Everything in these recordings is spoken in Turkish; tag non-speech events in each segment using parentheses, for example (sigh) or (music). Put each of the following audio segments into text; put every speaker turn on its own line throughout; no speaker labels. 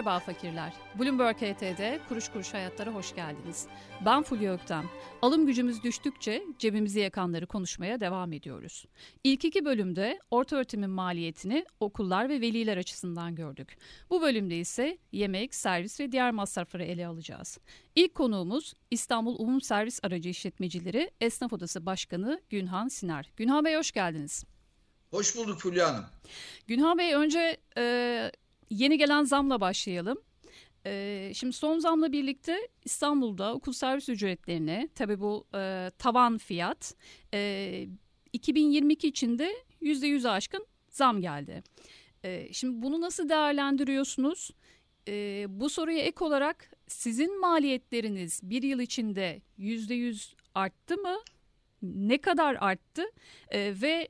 Merhaba fakirler. Bloomberg HT'de Kuruş Kuruş Hayatlara hoş geldiniz. Ben Fulya Öktem. Alım gücümüz düştükçe cebimizi yakanları konuşmaya devam ediyoruz. İlk iki bölümde orta öğretimin maliyetini okullar ve veliler açısından gördük. Bu bölümde ise yemek, servis ve diğer masrafları ele alacağız. İlk konuğumuz İstanbul Umum Servis Aracı İşletmecileri Esnaf Odası Başkanı Günhan Siner. Günhan Bey hoş geldiniz.
Hoş bulduk Fulya Hanım.
Günhan Bey önce e, yeni gelen zamla başlayalım. Ee, şimdi son zamla birlikte İstanbul'da okul servis ücretlerine tabi bu e, tavan fiyat e, 2022 içinde %100 aşkın zam geldi. E, şimdi bunu nasıl değerlendiriyorsunuz? E, bu soruya ek olarak sizin maliyetleriniz bir yıl içinde %100 arttı mı? Ne kadar arttı? E, ve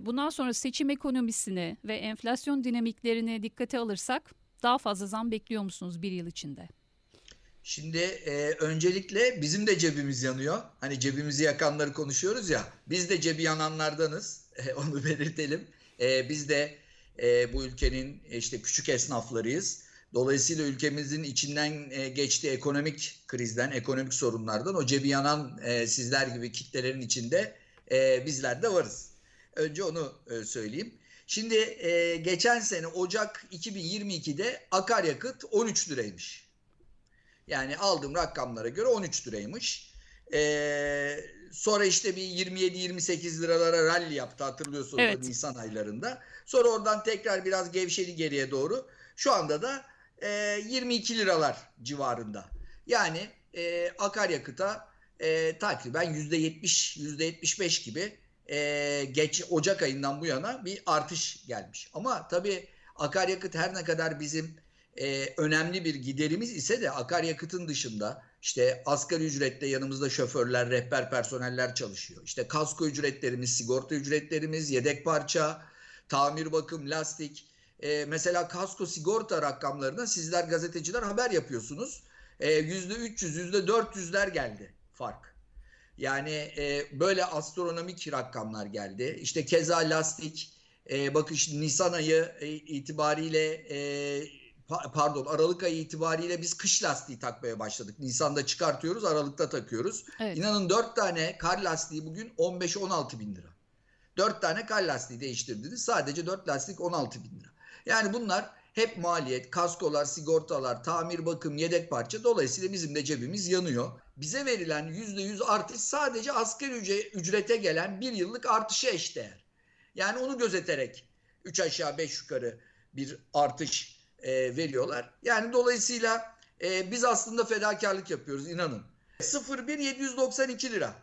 bundan sonra seçim ekonomisini ve enflasyon dinamiklerini dikkate alırsak daha fazla zam bekliyor musunuz bir yıl içinde?
Şimdi e, öncelikle bizim de cebimiz yanıyor. Hani cebimizi yakanları konuşuyoruz ya. Biz de cebi yananlardanız. E, (laughs) onu belirtelim. E, biz de e, bu ülkenin işte küçük esnaflarıyız. Dolayısıyla ülkemizin içinden e, geçtiği ekonomik krizden, ekonomik sorunlardan o cebi yanan e, sizler gibi kitlelerin içinde e, bizler de varız. Önce onu e, söyleyeyim. Şimdi e, geçen sene Ocak 2022'de akaryakıt 13 liraymış. Yani aldığım rakamlara göre 13 liraymış. Ee, sonra işte bir 27-28 liralara rally yaptı hatırlıyorsunuz evet. Nisan aylarında. Sonra oradan tekrar biraz gevşedi geriye doğru. Şu anda da e, 22 liralar civarında. Yani e, akaryakıta e, takriben %70, %75 gibi e, geç Ocak ayından bu yana bir artış gelmiş. Ama tabii akaryakıt her ne kadar bizim e, önemli bir giderimiz ise de akaryakıtın dışında işte asgari ücrette yanımızda şoförler, rehber personeller çalışıyor. İşte kasko ücretlerimiz, sigorta ücretlerimiz, yedek parça, tamir bakım, lastik. E, mesela kasko sigorta rakamlarına sizler gazeteciler haber yapıyorsunuz. E, %300, %400'ler geldi fark. Yani e, böyle astronomik rakamlar geldi. İşte keza lastik e, bakış Nisan ayı e, itibariyle e, pardon Aralık ayı itibariyle biz kış lastiği takmaya başladık. Nisan'da çıkartıyoruz Aralık'ta takıyoruz. Evet. İnanın 4 tane kar lastiği bugün 15-16 bin lira. 4 tane kar lastiği değiştirdiniz. Sadece 4 lastik 16 bin lira. Yani bunlar hep maliyet, kaskolar, sigortalar, tamir, bakım, yedek parça. Dolayısıyla bizim de cebimiz yanıyor. Bize verilen %100 artış sadece asgari ücrete gelen bir yıllık artışa eşdeğer. Yani onu gözeterek 3 aşağı 5 yukarı bir artış e, veriyorlar. Yani dolayısıyla e, biz aslında fedakarlık yapıyoruz inanın. 01792 lira.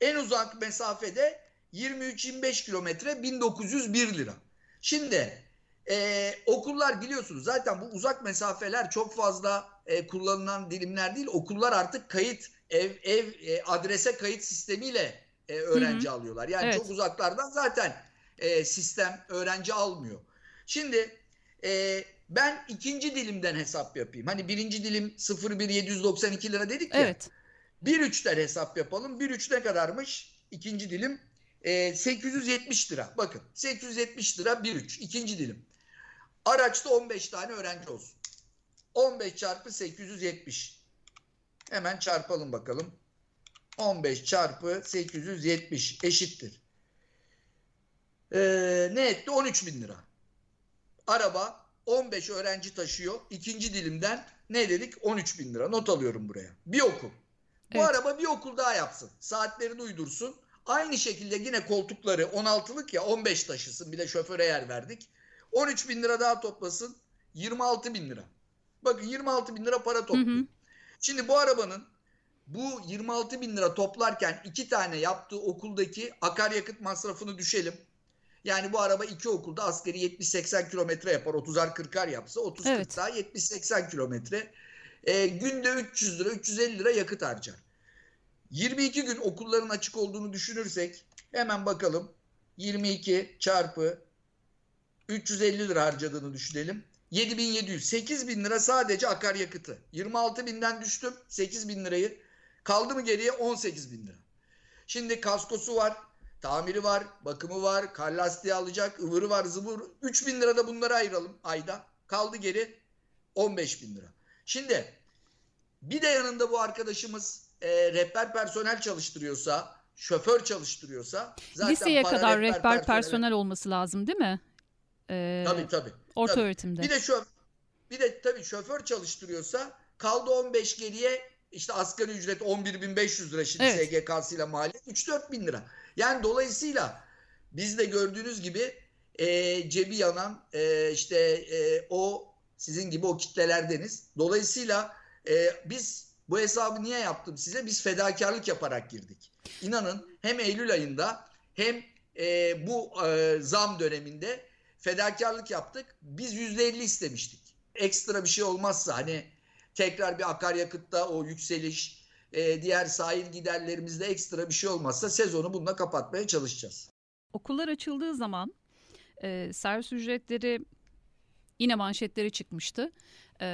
En uzak mesafede 23-25 kilometre 1901 lira. Şimdi ee, okullar biliyorsunuz zaten bu uzak mesafeler çok fazla e, kullanılan dilimler değil. Okullar artık kayıt ev ev e, adrese kayıt sistemiyle e, öğrenci Hı-hı. alıyorlar. Yani evet. çok uzaklardan zaten e, sistem öğrenci almıyor. Şimdi e, ben ikinci dilimden hesap yapayım. Hani birinci dilim 01792 lira dedik ya. Evet. 1.3'ten hesap yapalım. 1.3 ne kadarmış? İkinci dilim e, 870 lira. Bakın 870 lira 1.3 ikinci dilim. Araçta 15 tane öğrenci olsun. 15 çarpı 870. Hemen çarpalım bakalım. 15 çarpı 870 eşittir. Ee, ne etti? 13 bin lira. Araba 15 öğrenci taşıyor. İkinci dilimden ne dedik? 13 bin lira. Not alıyorum buraya. Bir okul. Bu evet. araba bir okul daha yapsın. Saatlerini uydursun. Aynı şekilde yine koltukları 16'lık ya 15 taşısın. Bir de şoföre yer verdik. 13 bin lira daha toplasın 26 bin lira. Bakın 26 bin lira para topluyor. Hı hı. Şimdi bu arabanın bu 26 bin lira toplarken iki tane yaptığı okuldaki akaryakıt masrafını düşelim. Yani bu araba iki okulda askeri 70-80 kilometre yapar. 30'ar 40'ar yapsa 30-40 evet. daha 70-80 kilometre. E, günde 300 lira 350 lira yakıt harcar. 22 gün okulların açık olduğunu düşünürsek hemen bakalım. 22 çarpı 350 lira harcadığını düşünelim. 7700, 8000 lira sadece akaryakıtı. 26 binden düştüm 8 bin lirayı. Kaldı mı geriye 18 bin lira. Şimdi kaskosu var, tamiri var, bakımı var, kar lastiği alacak, ıvırı var, zıvır. 3 bin lira da bunları ayıralım ayda. Kaldı geri 15 bin lira. Şimdi bir de yanında bu arkadaşımız e, rehber personel çalıştırıyorsa, şoför çalıştırıyorsa
zaten liseye para kadar rehber, rehber personel olması lazım değil mi?
Ee, tabii tabii.
Orta
tabii.
öğretimde.
Bir de şoför, bir de tabii şoför çalıştırıyorsa kaldı 15 geriye işte asgari ücret 11.500 lira şimdi evet. SGK'sıyla maliyet 3-4 bin lira. Yani dolayısıyla biz de gördüğünüz gibi e, cebi yanan e, işte e, o sizin gibi o kitlelerdeniz. Dolayısıyla e, biz bu hesabı niye yaptım size? Biz fedakarlık yaparak girdik. İnanın hem Eylül ayında hem e, bu e, zam döneminde fedakarlık yaptık. Biz %50 istemiştik. Ekstra bir şey olmazsa hani tekrar bir akaryakıtta o yükseliş, e, diğer sahil giderlerimizde ekstra bir şey olmazsa sezonu bununla kapatmaya çalışacağız.
Okullar açıldığı zaman e, servis ücretleri yine manşetleri çıkmıştı. E,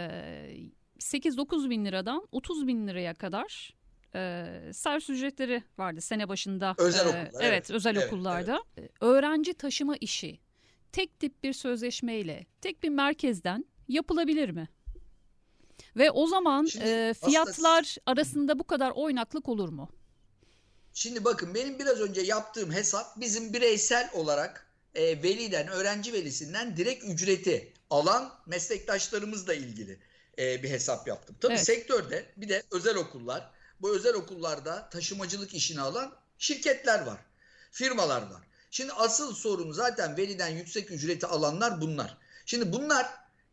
8-9 bin liradan 30 bin liraya kadar e, servis ücretleri vardı sene başında.
Özel okullar.
E, evet, evet özel evet, okullarda. Evet. Öğrenci taşıma işi tek tip bir sözleşmeyle tek bir merkezden yapılabilir mi? Ve o zaman Şimdi, e, fiyatlar aslında, arasında bu kadar oynaklık olur mu?
Şimdi bakın benim biraz önce yaptığım hesap bizim bireysel olarak e, veliden, öğrenci velisinden direkt ücreti alan meslektaşlarımızla ilgili e, bir hesap yaptım. Tabii evet. sektörde bir de özel okullar, bu özel okullarda taşımacılık işini alan şirketler var, firmalar var. Şimdi asıl sorun zaten veliden yüksek ücreti alanlar bunlar. Şimdi bunlar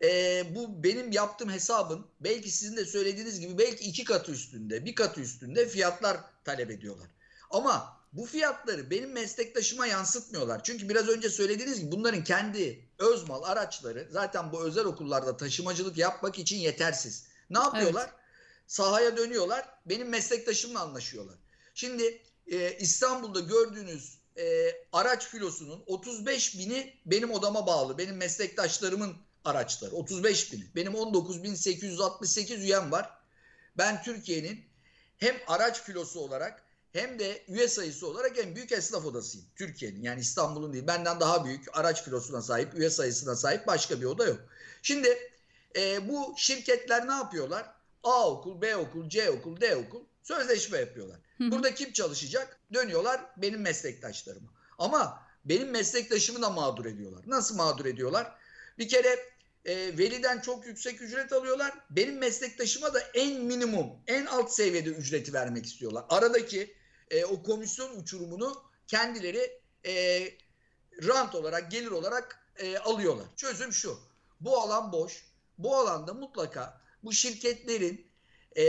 e, bu benim yaptığım hesabın belki sizin de söylediğiniz gibi belki iki katı üstünde, bir katı üstünde fiyatlar talep ediyorlar. Ama bu fiyatları benim meslektaşıma yansıtmıyorlar. Çünkü biraz önce söylediğiniz gibi bunların kendi öz mal araçları zaten bu özel okullarda taşımacılık yapmak için yetersiz. Ne yapıyorlar? Evet. Sahaya dönüyorlar. Benim meslektaşımla anlaşıyorlar. Şimdi e, İstanbul'da gördüğünüz e, araç filosunun 35 bini benim odama bağlı. Benim meslektaşlarımın araçları. 35 bini. Benim 19.868 üyem var. Ben Türkiye'nin hem araç filosu olarak hem de üye sayısı olarak en büyük esnaf odasıyım. Türkiye'nin yani İstanbul'un değil. Benden daha büyük araç filosuna sahip, üye sayısına sahip başka bir oda yok. Şimdi e, bu şirketler ne yapıyorlar? A okul, B okul, C okul, D okul sözleşme yapıyorlar. Burada kim çalışacak? Dönüyorlar benim meslektaşlarıma. Ama benim meslektaşımı da mağdur ediyorlar. Nasıl mağdur ediyorlar? Bir kere e, veliden çok yüksek ücret alıyorlar. Benim meslektaşıma da en minimum, en alt seviyede ücreti vermek istiyorlar. Aradaki e, o komisyon uçurumunu kendileri e, rant olarak, gelir olarak e, alıyorlar. Çözüm şu. Bu alan boş. Bu alanda mutlaka bu şirketlerin e,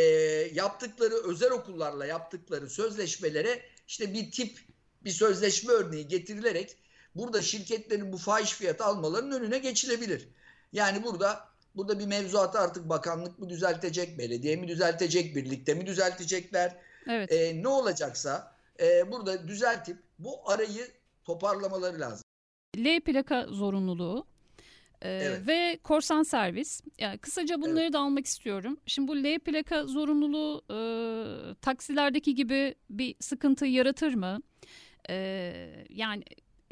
yaptıkları özel okullarla yaptıkları sözleşmelere işte bir tip bir sözleşme örneği getirilerek burada şirketlerin bu fahiş fiyatı almalarının önüne geçilebilir. Yani burada burada bir mevzuatı artık bakanlık mı düzeltecek, belediye mi düzeltecek, birlikte mi düzeltecekler? Evet. E, ne olacaksa e, burada düzeltip bu arayı toparlamaları lazım.
L plaka zorunluluğu ee, evet. Ve korsan servis. Yani kısaca bunları evet. da almak istiyorum. Şimdi bu L plaka zorunluluğu e, taksilerdeki gibi bir sıkıntı yaratır mı? E, yani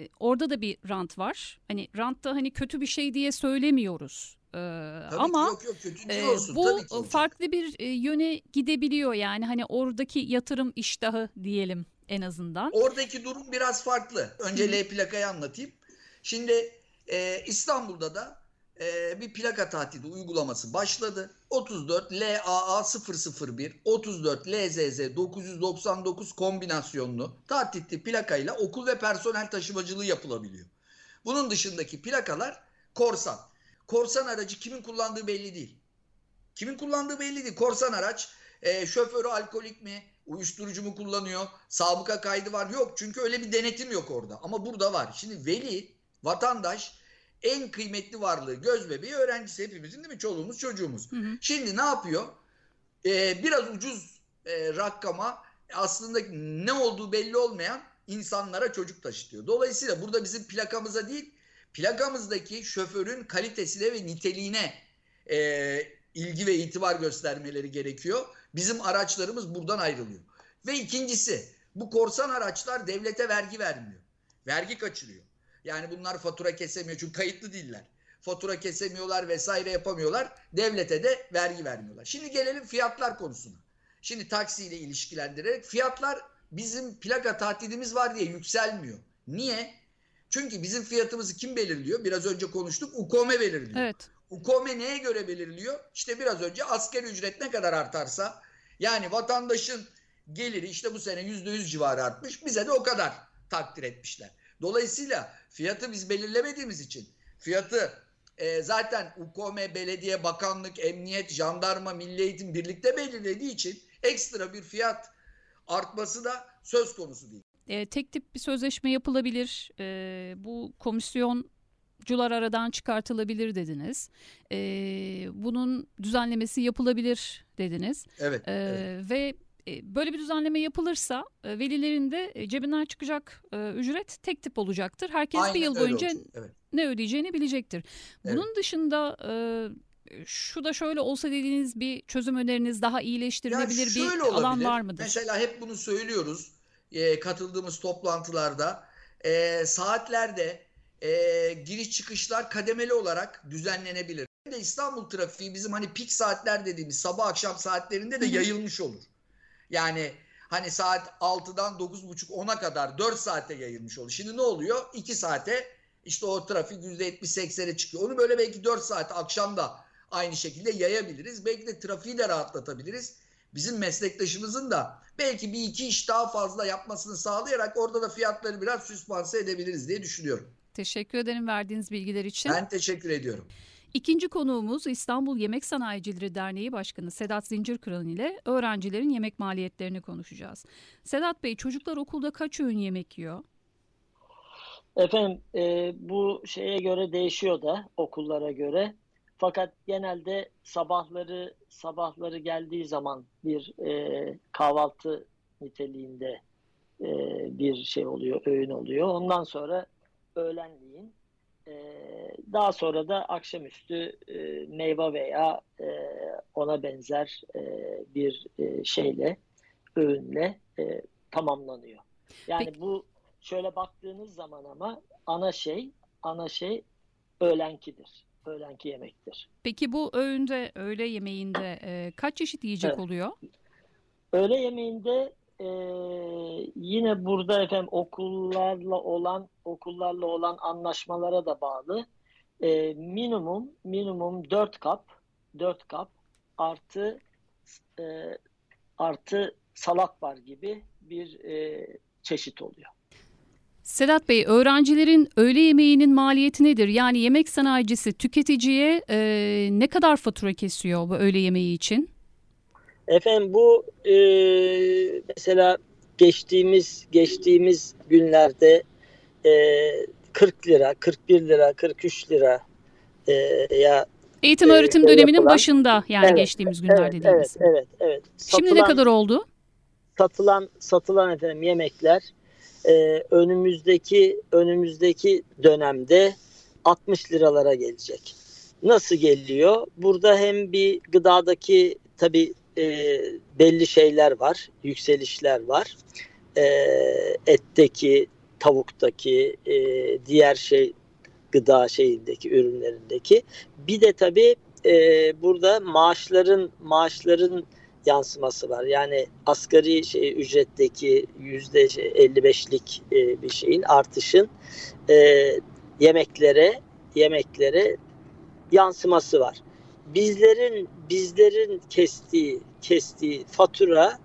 e, orada da bir rant var. Hani rantta hani kötü bir şey diye söylemiyoruz. Ee, ama
yok, yok, kötü e, olsun.
bu
Tabii ki
farklı bir e, yöne gidebiliyor yani hani oradaki yatırım iştahı diyelim en azından.
Oradaki durum biraz farklı. Önce L plakayı anlatayım. Şimdi e, İstanbul'da da e, bir plaka tatili uygulaması başladı. 34 LAA 001 34 LZZ 999 kombinasyonlu tatitli plakayla okul ve personel taşımacılığı yapılabiliyor. Bunun dışındaki plakalar korsan. Korsan aracı kimin kullandığı belli değil. Kimin kullandığı belli değil. Korsan araç e, şoförü alkolik mi, uyuşturucu mu kullanıyor, sabıka kaydı var yok. Çünkü öyle bir denetim yok orada. Ama burada var. Şimdi veli, vatandaş en kıymetli varlığı göz bebeği öğrencisi hepimizin değil mi? Çoluğumuz çocuğumuz. Hı hı. Şimdi ne yapıyor? Ee, biraz ucuz e, rakama aslında ne olduğu belli olmayan insanlara çocuk taşıtıyor. Dolayısıyla burada bizim plakamıza değil plakamızdaki şoförün kalitesine ve niteliğine e, ilgi ve itibar göstermeleri gerekiyor. Bizim araçlarımız buradan ayrılıyor. Ve ikincisi bu korsan araçlar devlete vergi vermiyor. Vergi kaçırıyor. Yani bunlar fatura kesemiyor çünkü kayıtlı değiller. fatura kesemiyorlar vesaire yapamıyorlar. Devlete de vergi vermiyorlar. Şimdi gelelim fiyatlar konusuna. Şimdi taksiyle ilişkilendirerek fiyatlar bizim plaka tatilimiz var diye yükselmiyor. Niye? Çünkü bizim fiyatımızı kim belirliyor? Biraz önce konuştuk. UKOME belirliyor.
Evet.
UKOME neye göre belirliyor? İşte biraz önce asker ücret ne kadar artarsa yani vatandaşın geliri işte bu sene yüzde yüz civarı artmış. Bize de o kadar takdir etmişler. Dolayısıyla fiyatı biz belirlemediğimiz için fiyatı e, zaten UKOME, belediye, bakanlık, emniyet, jandarma, milli eğitim birlikte belirlediği için ekstra bir fiyat artması da söz konusu değil.
E, tek tip bir sözleşme yapılabilir. E, bu komisyoncular aradan çıkartılabilir dediniz. E, bunun düzenlemesi yapılabilir dediniz.
Evet.
E,
evet.
Ve böyle bir düzenleme yapılırsa e, velilerin de e, cebinden çıkacak e, ücret tek tip olacaktır. Herkes
Aynen
bir yıl boyunca
evet.
ne ödeyeceğini bilecektir. Bunun
Evet.
dışında e, şu da şöyle olsa dediğiniz bir çözüm öneriniz daha iyileştirilebilir
Yani
bir alan
olabilir.
var mıdır?
Mesela hep bunu söylüyoruz e, katıldığımız toplantılarda. E, saatlerde e, giriş çıkışlar kademeli olarak düzenlenebilir. De İstanbul trafiği bizim hani pik saatler dediğimiz sabah akşam saatlerinde de yayılmış olur. Yani hani saat 6'dan 9.30 10'a kadar 4 saate yayılmış olur. Şimdi ne oluyor? 2 saate işte o trafik %70-80'e çıkıyor. Onu böyle belki 4 saat akşam da aynı şekilde yayabiliriz. Belki de trafiği de rahatlatabiliriz. Bizim meslektaşımızın da belki bir iki iş daha fazla yapmasını sağlayarak orada da fiyatları biraz süspanse edebiliriz diye düşünüyorum.
Teşekkür ederim verdiğiniz bilgiler için.
Ben teşekkür ediyorum.
İkinci konuğumuz İstanbul Yemek Sanayicileri Derneği Başkanı Sedat Zincirkıran ile öğrencilerin yemek maliyetlerini konuşacağız. Sedat Bey çocuklar okulda kaç öğün yemek yiyor?
Efendim e, bu şeye göre değişiyor da okullara göre. Fakat genelde sabahları sabahları geldiği zaman bir e, kahvaltı niteliğinde e, bir şey oluyor, öğün oluyor. Ondan sonra öğlenleyin. E, daha sonra da akşamüstü e, meyve veya e, ona benzer e, bir e, şeyle, öğünle e, tamamlanıyor. Yani
Peki.
bu şöyle baktığınız zaman ama ana şey, ana şey öğlenkidir. Öğlenki yemektir.
Peki bu öğünde, öğle yemeğinde e, kaç çeşit yiyecek
Evet.
oluyor?
Öğle yemeğinde e, yine burada efendim okullarla olan okullarla olan anlaşmalara da bağlı. E, minimum minimum 4 kap 4 kap artı e, artı salat var gibi bir e, çeşit oluyor.
Sedat Bey, öğrencilerin öğle yemeğinin maliyeti nedir? Yani yemek sanayicisi tüketiciye e, ne kadar fatura kesiyor bu öğle yemeği için?
Efendim bu e, mesela geçtiğimiz geçtiğimiz günlerde e, 40 lira, 41 lira, 43 lira e, ya
Eğitim
Ee,
öğretim
şey
döneminin
yapılan-
başında yani
Evet,
geçtiğimiz günler
evet,
dediğimiz.
evet, evet, evet.
Şimdi ne
Satılan-
kadar oldu?
satılan satılan efendim yemekler e, önümüzdeki önümüzdeki dönemde 60 liralara gelecek. Nasıl geliyor? Burada hem bir gıdadaki tabi belli şeyler var, yükselişler var. E, etteki, tavuktaki, e, diğer şey gıda şeyindeki ürünlerindeki. Bir de tabi burada maaşların maaşların yansıması var. Yani asgari şey ücretteki yüzde şey, 55'lik e, bir şeyin artışın e, yemeklere yemeklere yansıması var. Bizlerin bizlerin kestiği kestiği fatura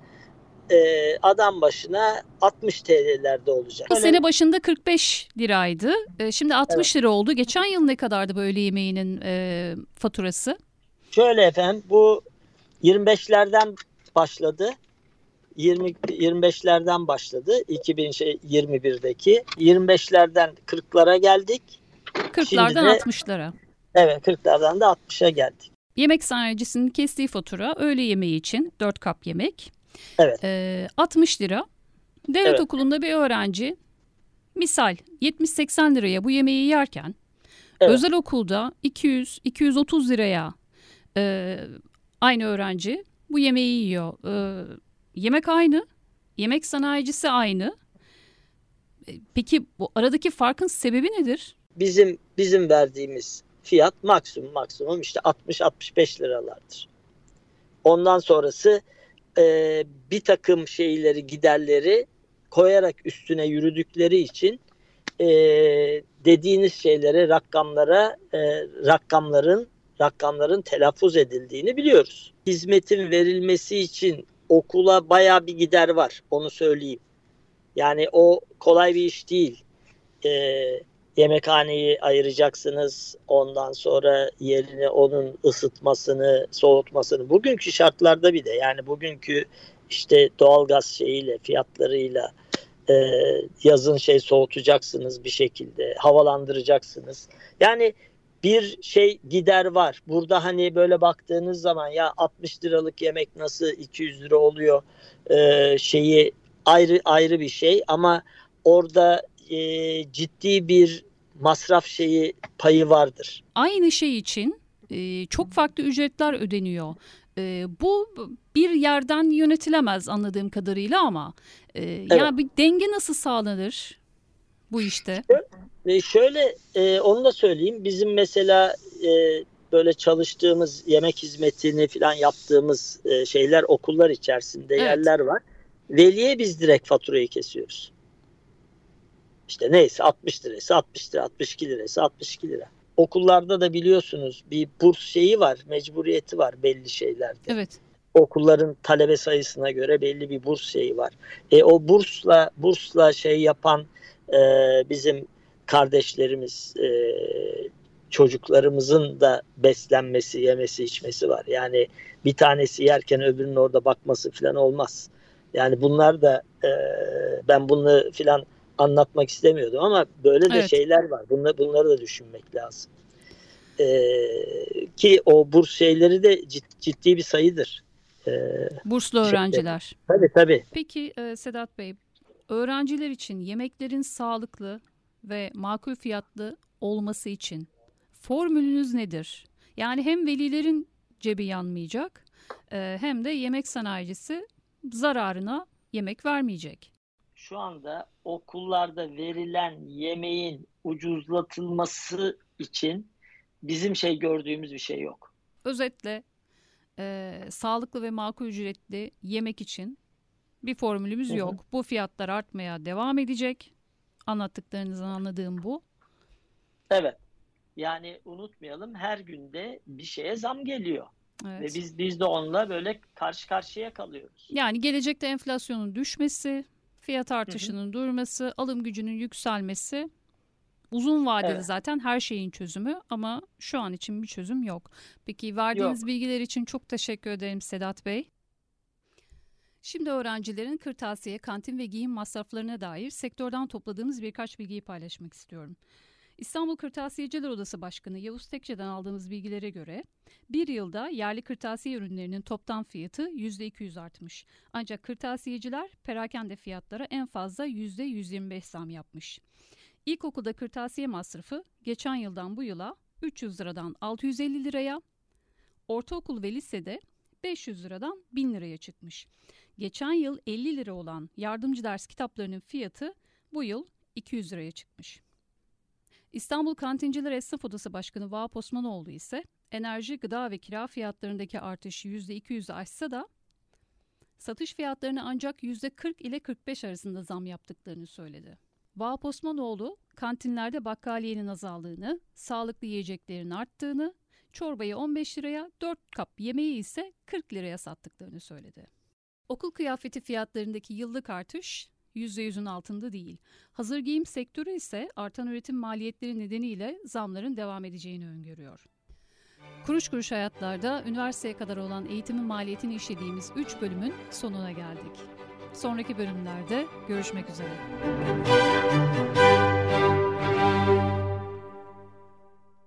e, adam başına 60 TL'lerde olacak. Öyle-
Sene başında 45 liraydı. E, şimdi 60 lira oldu. Geçen yıl ne kadardı bu öğle yemeğinin e, faturası?
Şöyle efendim bu 25'lerden başladı. 20 25'lerden başladı 2021'deki. 25'lerden 40'lara geldik.
40'lardan
de-
60'lara.
Evet 40'lardan da 60'a geldik.
Yemek sanayicisinin kestiği fatura öğle yemeği için 4 kap yemek.
Evet.
E, 60 lira. Devlet
Evet.
okulunda bir öğrenci misal 70-80 liraya bu yemeği yerken
Evet.
özel okulda 200-230 liraya e, aynı öğrenci bu yemeği yiyor. E, yemek aynı, yemek sanayicisi aynı. E, Peki bu aradaki farkın sebebi nedir?
Bizim bizim verdiğimiz fiyat maksimum maksimum işte 60-65 liralardır. Ondan sonrası e, bir takım şeyleri giderleri koyarak üstüne yürüdükleri için e, dediğiniz şeylere rakamlara e, rakamların rakamların telaffuz edildiğini biliyoruz. Hizmetin verilmesi için okula baya bir gider var onu söyleyeyim. Yani o kolay bir iş değil. E, yemekhaneyi ayıracaksınız. Ondan sonra yerini onun ısıtmasını, soğutmasını. Bugünkü şartlarda bir de yani bugünkü işte doğalgaz şeyiyle, fiyatlarıyla e, yazın şey soğutacaksınız bir şekilde, havalandıracaksınız. Yani bir şey gider var. Burada hani böyle baktığınız zaman ya 60 liralık yemek nasıl 200 lira oluyor e, şeyi ayrı ayrı bir şey ama orada e, ciddi bir masraf şeyi payı vardır.
Aynı şey için e, çok farklı ücretler ödeniyor. E, bu bir yerden yönetilemez anladığım kadarıyla ama e, evet. yani bir denge nasıl sağlanır bu işte?
E, şöyle e, onu da söyleyeyim. Bizim mesela e, böyle çalıştığımız yemek hizmetini falan yaptığımız e, şeyler okullar içerisinde evet. yerler var. Veliye biz direkt faturayı kesiyoruz. İşte neyse 60 lirası 60 lira 62 lirası 62 lira. Okullarda da biliyorsunuz bir burs şeyi var mecburiyeti var belli şeylerde.
Evet.
Okulların talebe sayısına göre belli bir burs şeyi var. E, o bursla bursla şey yapan e, bizim kardeşlerimiz e, çocuklarımızın da beslenmesi, yemesi, içmesi var. Yani bir tanesi yerken öbürünün orada bakması falan olmaz. Yani bunlar da e, ben bunu filan anlatmak istemiyordum ama böyle de evet. şeyler var. Bunları, bunları da düşünmek lazım. Ee, ki o burs şeyleri de ciddi bir sayıdır.
Ee, Burslu öğrenciler. Şeyde.
Tabii tabii.
Peki e, Sedat Bey, öğrenciler için yemeklerin sağlıklı ve makul fiyatlı olması için formülünüz nedir? Yani hem velilerin cebi yanmayacak e, hem de yemek sanayicisi zararına yemek vermeyecek
şu anda okullarda verilen yemeğin ucuzlatılması için bizim şey gördüğümüz bir şey yok.
Özetle e, sağlıklı ve makul ücretli yemek için bir formülümüz Hı-hı. yok. Bu fiyatlar artmaya devam edecek. Anlattıklarınızdan anladığım bu.
Evet. Yani unutmayalım her günde bir şeye zam geliyor. Evet. Ve biz biz de onunla böyle karşı karşıya kalıyoruz.
Yani gelecekte enflasyonun düşmesi, fiyat artışının hı hı. durması, alım gücünün yükselmesi uzun vadede evet. zaten her şeyin çözümü ama şu an için bir çözüm yok. Peki verdiğiniz yok. bilgiler için çok teşekkür ederim Sedat Bey. Şimdi öğrencilerin kırtasiye, kantin ve giyim masraflarına dair sektörden topladığımız birkaç bilgiyi paylaşmak istiyorum. İstanbul Kırtasiyeciler Odası Başkanı Yavuz Tekçe'den aldığımız bilgilere göre bir yılda yerli kırtasiye ürünlerinin toptan fiyatı %200 artmış. Ancak kırtasiyeciler perakende fiyatlara en fazla %125 zam yapmış. İlkokulda kırtasiye masrafı geçen yıldan bu yıla 300 liradan 650 liraya, ortaokul ve lisede 500 liradan 1000 liraya çıkmış. Geçen yıl 50 lira olan yardımcı ders kitaplarının fiyatı bu yıl 200 liraya çıkmış. İstanbul Kantinciler Esnaf Odası Başkanı Vahap Osmanoğlu ise enerji, gıda ve kira fiyatlarındaki artış %200'ü aşsa da satış fiyatlarını ancak %40 ile 45 arasında zam yaptıklarını söyledi. Vahap Osmanoğlu kantinlerde bakkaliyenin azaldığını, sağlıklı yiyeceklerin arttığını, çorbayı 15 liraya, 4 kap yemeği ise 40 liraya sattıklarını söyledi. Okul kıyafeti fiyatlarındaki yıllık artış %100'ün altında değil. Hazır giyim sektörü ise artan üretim maliyetleri nedeniyle zamların devam edeceğini öngörüyor. Kuruş kuruş hayatlarda üniversiteye kadar olan eğitimin maliyetini işlediğimiz 3 bölümün sonuna geldik. Sonraki bölümlerde görüşmek üzere.